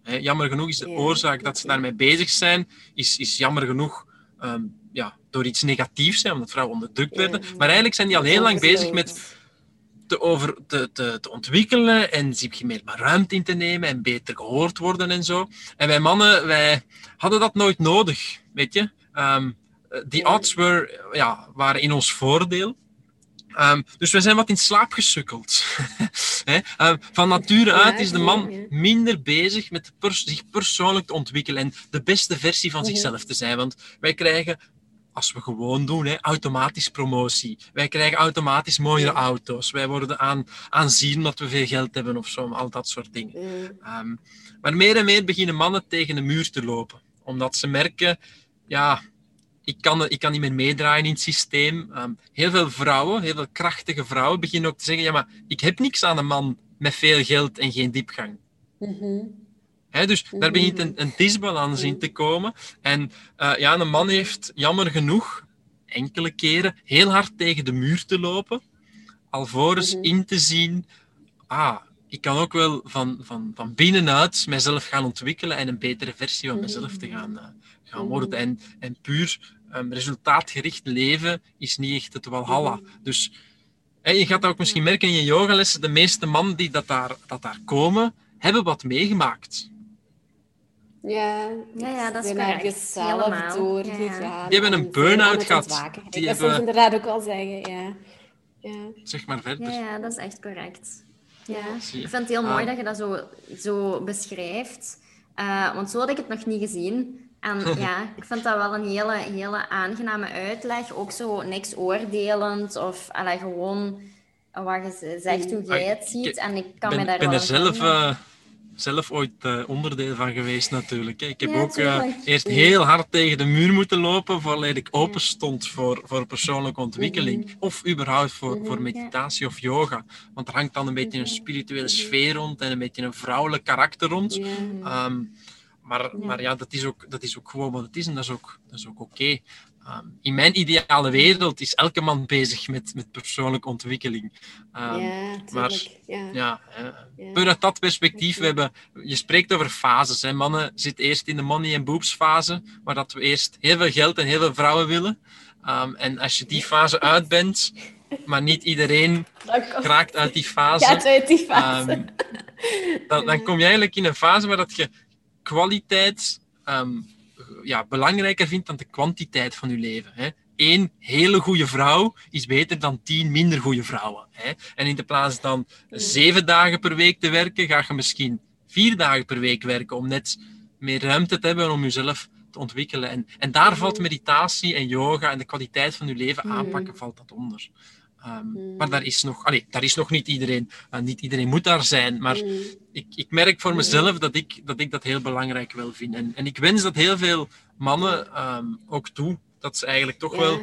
He, jammer genoeg is de oorzaak dat ze daarmee bezig zijn, is, is jammer genoeg um, ja, door iets negatiefs, hè, omdat vrouwen onderdrukt werden. Maar eigenlijk zijn die al heel lang bezig met te, over, te, te, te ontwikkelen en zich meer ruimte in te nemen en beter gehoord worden en zo. En wij mannen, wij hadden dat nooit nodig, weet je. Um, die odds were, ja, waren in ons voordeel. Um, dus we zijn wat in slaap gesukkeld. um, van nature uit is de man minder bezig met pers zich persoonlijk te ontwikkelen en de beste versie van zichzelf te zijn. Want wij krijgen, als we gewoon doen, hè, automatisch promotie. Wij krijgen automatisch mooiere auto's. Wij worden aan, aanzien dat we veel geld hebben of zo, al dat soort dingen. Um, maar meer en meer beginnen mannen tegen de muur te lopen. Omdat ze merken, ja, ik kan, ik kan niet meer meedraaien in het systeem. Um, heel veel vrouwen, heel veel krachtige vrouwen, beginnen ook te zeggen: ja, maar ik heb niks aan een man met veel geld en geen diepgang. Mm -hmm. He, dus daar begint een, een disbalans in te komen. En uh, ja, een man heeft jammer genoeg enkele keren heel hard tegen de muur te lopen, alvorens mm -hmm. in te zien: ah, ik kan ook wel van, van, van binnenuit mezelf gaan ontwikkelen en een betere versie van mezelf te gaan, uh, gaan worden. En, en puur um, resultaatgericht leven is niet echt het walhalla. Dus hey, je gaat dat ook misschien merken in je yogalessen. De meeste mannen die dat daar, dat daar komen, hebben wat meegemaakt. Ja, ja, ja dat is correct. zelf doorgegaan. Ja, ja. Die hebben een burn-out gehad. Die dat hebben... inderdaad ook wel zeggen, ja. ja. Zeg maar verder. Ja, dat is echt correct. Ja. Ik vind het heel mooi ah. dat je dat zo, zo beschrijft. Uh, want zo had ik het nog niet gezien. En ja, ik vind dat wel een hele, hele aangename uitleg. Ook zo niks oordelend of allee, gewoon wat je zegt, hoe jij het ziet. En ik kan ben, me daar ben wel er zelf, uh, zelf ooit uh, onderdeel van geweest natuurlijk. Ik heb ja, ook uh, eerst heel hard tegen de muur moeten lopen voordat ik open stond voor, voor persoonlijke ontwikkeling. Mm. Of überhaupt voor, mm. voor meditatie of yoga. Want er hangt dan een beetje een spirituele sfeer rond en een beetje een vrouwelijk karakter rond. Um, maar ja. maar ja, dat is, ook, dat is ook gewoon wat het is en dat is ook, dat is ook oké. Okay. Um, in mijn ideale wereld is elke man bezig met, met persoonlijke ontwikkeling. Um, ja, maar ja. ja, ja. vanuit dat perspectief, we hebben, je spreekt over fases. Hè. Mannen zitten eerst in de money and boobs fase, waar dat we eerst heel veel geld en heel veel vrouwen willen. Um, en als je die fase uit bent, maar niet iedereen raakt uit die fase, Gaat uit die fase. dan, dan kom je eigenlijk in een fase waar dat je kwaliteit um, ja, belangrijker vindt dan de kwantiteit van je leven. Hè. Eén hele goede vrouw is beter dan tien minder goede vrouwen. Hè. En in de plaats dan zeven dagen per week te werken, ga je misschien vier dagen per week werken om net meer ruimte te hebben om jezelf te ontwikkelen. En, en daar valt meditatie en yoga en de kwaliteit van je leven aanpakken, valt dat onder. Um, mm. Maar daar is, nog, allee, daar is nog niet iedereen. Uh, niet iedereen moet daar zijn. Maar mm. ik, ik merk voor mezelf dat ik, dat ik dat heel belangrijk wel vind. En, en ik wens dat heel veel mannen um, ook toe. Dat ze eigenlijk toch ja. wel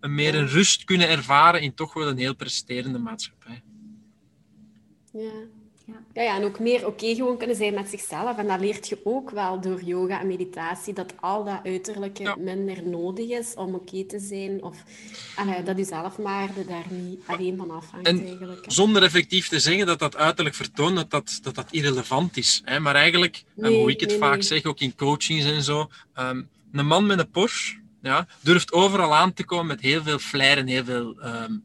een meer een rust kunnen ervaren in toch wel een heel presterende maatschappij. Ja. Ja. Ja, ja, en ook meer oké okay gewoon kunnen zijn met zichzelf. En dat leert je ook wel door yoga en meditatie, dat al dat uiterlijke ja. minder nodig is om oké okay te zijn. Of allee, dat je zelfwaarde daar niet alleen van afhangt. En eigenlijk, zonder effectief te zeggen dat dat uiterlijk vertoont, dat dat, dat, dat irrelevant is. Hè? Maar eigenlijk, nee, en hoe ik het nee, vaak nee. zeg, ook in coachings en zo, um, een man met een Porsche ja, durft overal aan te komen met heel veel flair en heel veel um,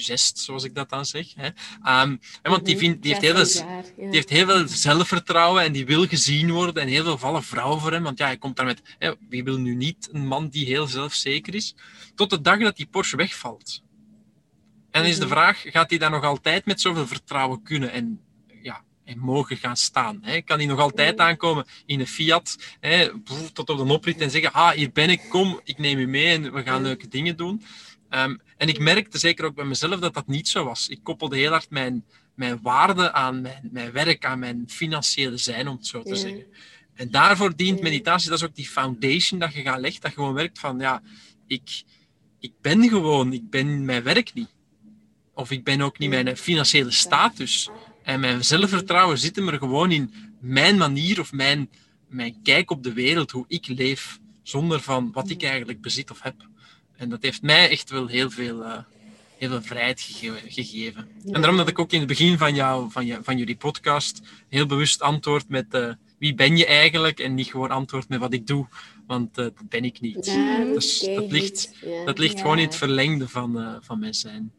zest, zoals ik dat dan zeg. Hè. Ehm, want die, vindt, die, heeft heel veel, die heeft heel veel zelfvertrouwen en die wil gezien worden en heel veel vallen vrouwen voor hem. Want ja, hij komt daar met, hè, wie wil nu niet een man die heel zelfzeker is? Tot de dag dat die Porsche wegvalt. En dan is de mhm. vraag, gaat hij daar nog altijd met zoveel vertrouwen kunnen en, ja, en mogen gaan staan? Hè? Kan hij nog altijd mhm. aankomen in een Fiat, hè, tot op de oprit en zeggen, ah, hier ben ik, kom, ik neem u mee en we gaan leuke dingen doen? Ehm, en ik merkte zeker ook bij mezelf dat dat niet zo was. Ik koppelde heel hard mijn, mijn waarde aan mijn, mijn werk, aan mijn financiële zijn, om het zo te zeggen. En daarvoor dient meditatie, dat is ook die foundation dat je gaat leggen, dat je gewoon werkt van, ja, ik, ik ben gewoon, ik ben mijn werk niet. Of ik ben ook niet mijn financiële status. En mijn zelfvertrouwen zit er gewoon in mijn manier of mijn, mijn kijk op de wereld, hoe ik leef, zonder van wat ik eigenlijk bezit of heb. En dat heeft mij echt wel heel veel, uh, heel veel vrijheid gegeven. En daarom dat ik ook in het begin van, jou, van, je, van jullie podcast heel bewust antwoord met uh, wie ben je eigenlijk en niet gewoon antwoord met wat ik doe, want uh, dat ben ik niet. dus dat ligt, dat ligt gewoon in het verlengde van, van mijn zijn.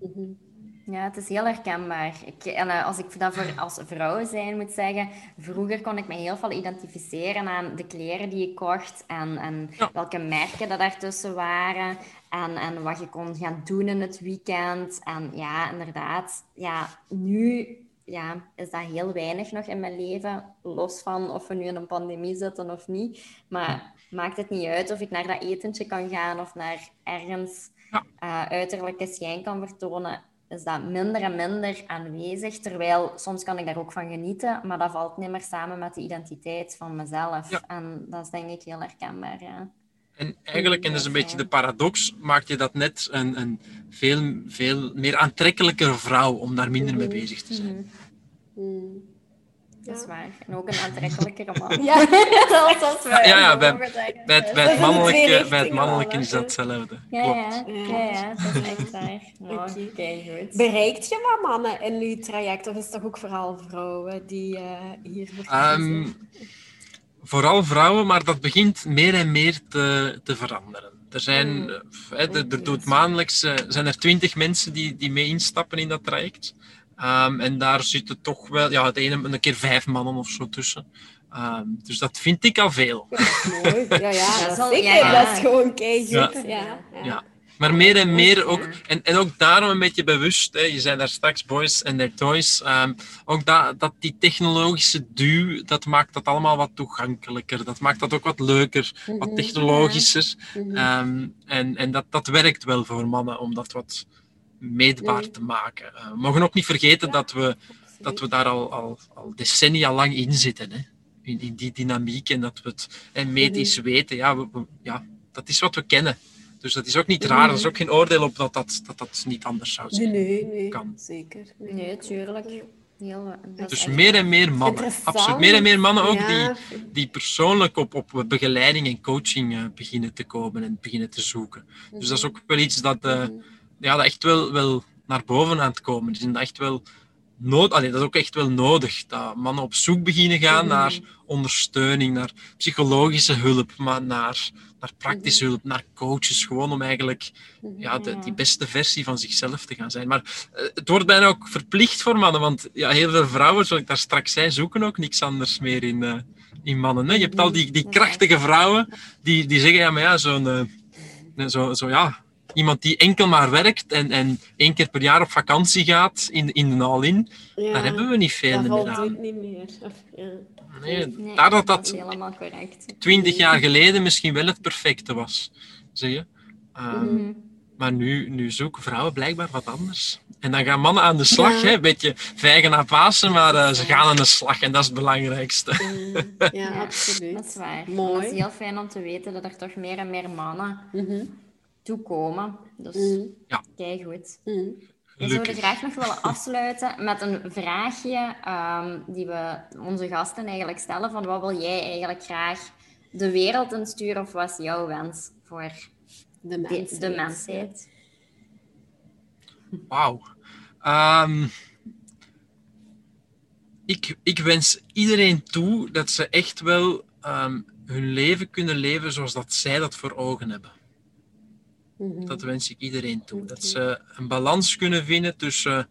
Mhm. Ja, het is heel herkenbaar. Ik, en eh, als ik dat voor als vrouw zijn moet zeggen, vroeger kon ik me heel veel identificeren aan de kleren die ik kocht en, en welke merken dat daartussen waren en, en wat je kon gaan doen in het weekend. En ja, inderdaad, ja, nu ja, is dat heel weinig nog in mijn leven, los van of we nu in een pandemie zitten of niet. Maar maakt het niet uit of ik naar dat etentje kan gaan of naar ergens uh, uiterlijke schijn kan vertonen, is dat minder en minder aanwezig. Terwijl soms kan ik daar ook van genieten, maar dat valt niet meer samen met de identiteit van mezelf. En dat is denk ik heel herkenbaar. Ja. En eigenlijk, en dat is een beetje de paradox, maakt je dat net een, een veel, veel meer aantrekkelijkere vrouw om daar minder mee bezig te zijn. Mhm. Mhm. Dat is waar. En ook een aantrekkelijkere man. ja, dat Ja, ja bij, bij, bij, het mannelijke, bij het mannelijke is dat hetzelfde. Ja, ja, ja, ja, dat is echt waar. Goed. Bereikt je maar mannen in je traject? Of is het toch ook vooral vrouwen die uh, hier um, Vooral vrouwen, maar dat begint meer en meer te, te veranderen. Er zijn, mm. er, er doet maandelijks uh, zijn er twintig mensen die, die mee instappen in dat traject. Um, en daar zitten toch wel, ja, het ene een keer vijf mannen of zo tussen. Um, dus dat vind ik al veel. mooi. Ja, ja, dat, is, ja, dat is gewoon keihard. Ja. Ja, ja. Maar meer en meer ook, en, en ook daarom een beetje bewust, hè, je zei daar straks boys en their toys, um, ook dat, dat die technologische duw, dat maakt dat allemaal wat toegankelijker. Dat maakt dat ook wat leuker, wat mhm. technologischer. Um, en en dat, dat werkt wel voor mannen, om dat wat meetbaar te maken. Uh, we mogen ook niet vergeten dat, we, dat we daar al, al, al decennia lang in zitten. Hè? In, in die dynamiek en dat we het en medisch mhm. weten. Ja, we, ja, dat is wat we kennen. Dus dat is ook niet raar. Er is ook geen oordeel op dat dat, dat, dat niet anders zou zijn. Nee, nee, kan. zeker. Nee, tuurlijk. Heel, dus meer en meer mannen. Absoluut. Meer en meer mannen ook die, die persoonlijk op, op begeleiding en coaching uh, beginnen te komen en beginnen te zoeken. Dus dat is ook wel iets dat, uh, ja, dat echt wel, wel naar boven aan het komen is. En dat echt wel nood, allee, dat is ook echt wel nodig. Dat mannen op zoek beginnen gaan mhm. naar ondersteuning, naar psychologische hulp, maar naar, naar praktische mhm. hulp, naar coaches. Gewoon om eigenlijk ja, de, die beste versie van zichzelf te gaan zijn. Maar uh, het wordt bijna ook verplicht voor mannen, want ja, heel veel vrouwen, zoals ik daar straks zei, zoeken ook niks anders meer in, uh, in mannen. Hè? Je hebt al die, die krachtige vrouwen die, die zeggen, ja, maar ja, zo'n... Uh, zo, zo, ja, iemand die enkel maar werkt en, en één keer per jaar op vakantie gaat in, in de all-in, ja, daar hebben we niet veel meer aan. Dat niet meer. ja. Nee, nee, daar dat dat twintig jaar geleden misschien wel het perfecte was, zie je. Ehm, mhm. Maar nu, nu zoeken vrouwen blijkbaar wat anders. En dan gaan mannen aan de slag, hè? een beetje vijgen naar Pasen, maar uh, ze gaan aan de slag en dat is het belangrijkste. Ja, absoluut. Dat is waar. Mooi. Het is heel fijn om te weten dat er toch meer en meer mannen mhm toekomen. Dus mm. ja. kijk goed. Mm. We zouden graag nog willen afsluiten met een vraagje um, die we onze gasten eigenlijk stellen. Van wat wil jij eigenlijk graag de wereld insturen of wat is jouw wens voor de mensheid? De, mensheid? Wauw. Um, ik, ik wens iedereen toe dat ze echt wel um, hun leven kunnen leven zoals dat zij dat voor ogen hebben. Mhm. Dat wens ik iedereen toe. Dat ze een balans kunnen vinden tussen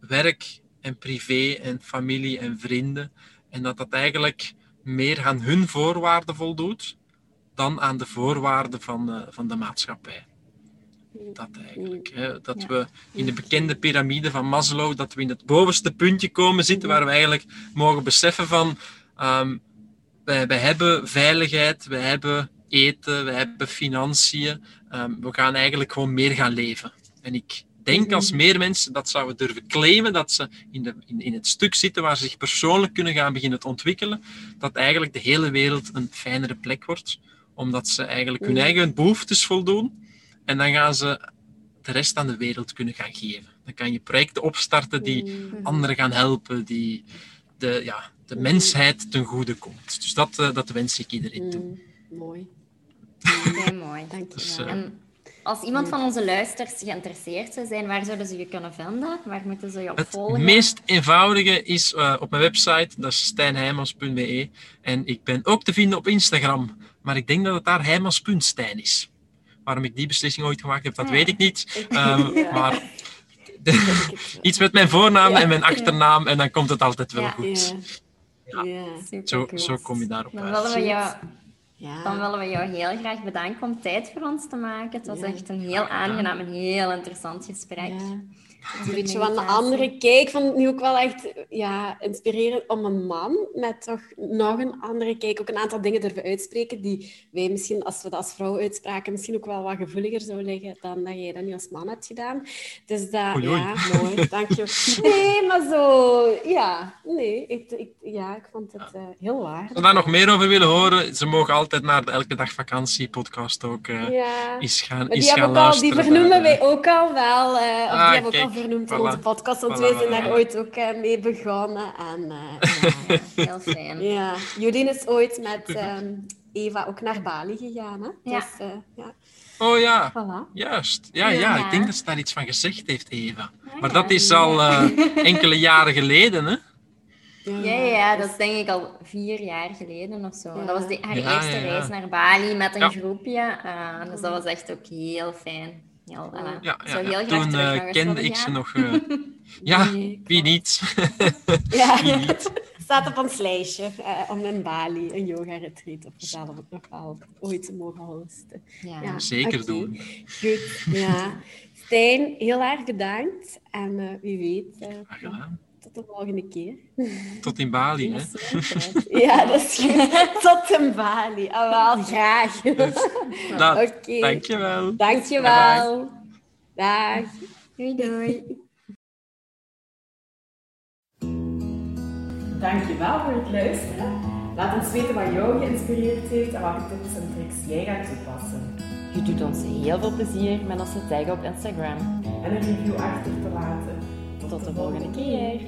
werk en privé en familie en vrienden. En dat dat eigenlijk meer aan hun voorwaarden voldoet dan aan de voorwaarden van, uh, van de maatschappij. Dat eigenlijk. Hè? Dat we in de bekende piramide van Maslow, dat we in het bovenste puntje komen zitten, waar we eigenlijk mogen beseffen van um, wij, wij hebben veiligheid, wij hebben eten, wij hebben financiën. Um, we gaan eigenlijk gewoon meer gaan leven. En ik denk als meer mensen dat zouden durven claimen, dat ze in, de, in, in het stuk zitten waar ze zich persoonlijk kunnen gaan beginnen te ontwikkelen, dat eigenlijk de hele wereld een fijnere plek wordt, omdat ze eigenlijk hun eigen behoeftes voldoen en dan gaan ze de rest aan de wereld kunnen gaan geven. Dan kan je projecten opstarten die anderen gaan helpen, die de, ja, de mensheid ten goede komt. Dus dat, uh, dat wens ik iedereen toe. Mooi. Heel mooi, dank je dus, wel. Uh, als iemand van onze luisteraars geïnteresseerd zou zijn, waar zouden ze je kunnen vinden? Waar moeten ze je op volgen? Het meest eenvoudige is uh, op mijn website, dat is stijnheimans.be. En ik ben ook te vinden op Instagram, maar ik denk dat het daar heimans.stijn is. Waarom ik die beslissing ooit gemaakt heb, dat ja. weet ik niet. Um, ja. Maar iets met mijn voornaam en mijn achternaam en dan komt het altijd wel goed. Ja. Zo, zo kom je daarop dan uit. Willen we jou, ja. Dan willen we jou heel graag bedanken om tijd voor ons te maken. Het was echt een heel aangenaam en heel interessant gesprek. Een beetje van een andere kijk. vond het nu ook wel echt ja, inspirerend om een man met toch nog een andere kijk, ook een aantal dingen durven uitspreken die wij misschien, als we dat als vrouw uitspraken, misschien ook wel wat gevoeliger zou liggen dan dat jij dat nu als man hebt gedaan. Dus dat, oei, oei. ja, mooi, dank je. Nee, maar zo, ja, nee, ik, ik ja, ik vond het uh, heel waar. Als ze daar nog meer over willen horen, ze mogen altijd naar de Elke Dag Vakantie podcast ook uh, ja. eens gaan, maar die, gaan al, die vernoemen wij ook al wel, uh, of ah, die hebben ook al vernoemd in onze podcast, want voilà, wij zijn daar ooit ook uh, mee begonnen. En, uh, ja, heel fijn. Ja, Judien is ooit met um, Eva ook naar Bali gegaan. Hè? Ja. Dus, uh, ja. Oh ja, voilà. juist. Ja, ja, ja, ik denk dat ze daar iets van gezegd heeft, Eva. Maar dat is al enkele jaren geleden, hè? Ja, ja, dat is denk ik al vier jaar geleden of zo. Dat was de, haar eerste reis naar Bali met een groepje. Uh, dus dat was echt ook heel fijn. Heel, uh, ja, ja, heel Toen uh, kende ik ze nog. ja, wie niet? ja, wie niet? staat op ons lijstje om in Bali een yoga-retreat op nog wel ooit te mogen hosten. Ja, zeker doen. Goed, ja. Stijn, heel erg bedankt. En wie weet... gedaan tot de volgende keer. Tot in Bali, hè? Ja, dat is goed. Tot in Bali. Ah, wel, graag. Dus, nou, okay. Dankjewel. Dankjewel. Dag. Doei, doei. Dankjewel voor het luisteren. Laat ons weten wat jou geïnspireerd heeft en welke tips en tricks jij gaat toepassen. Je doet ons heel veel plezier met ons te taggen op Instagram. En een review achter te laten. Tot de volgende keer.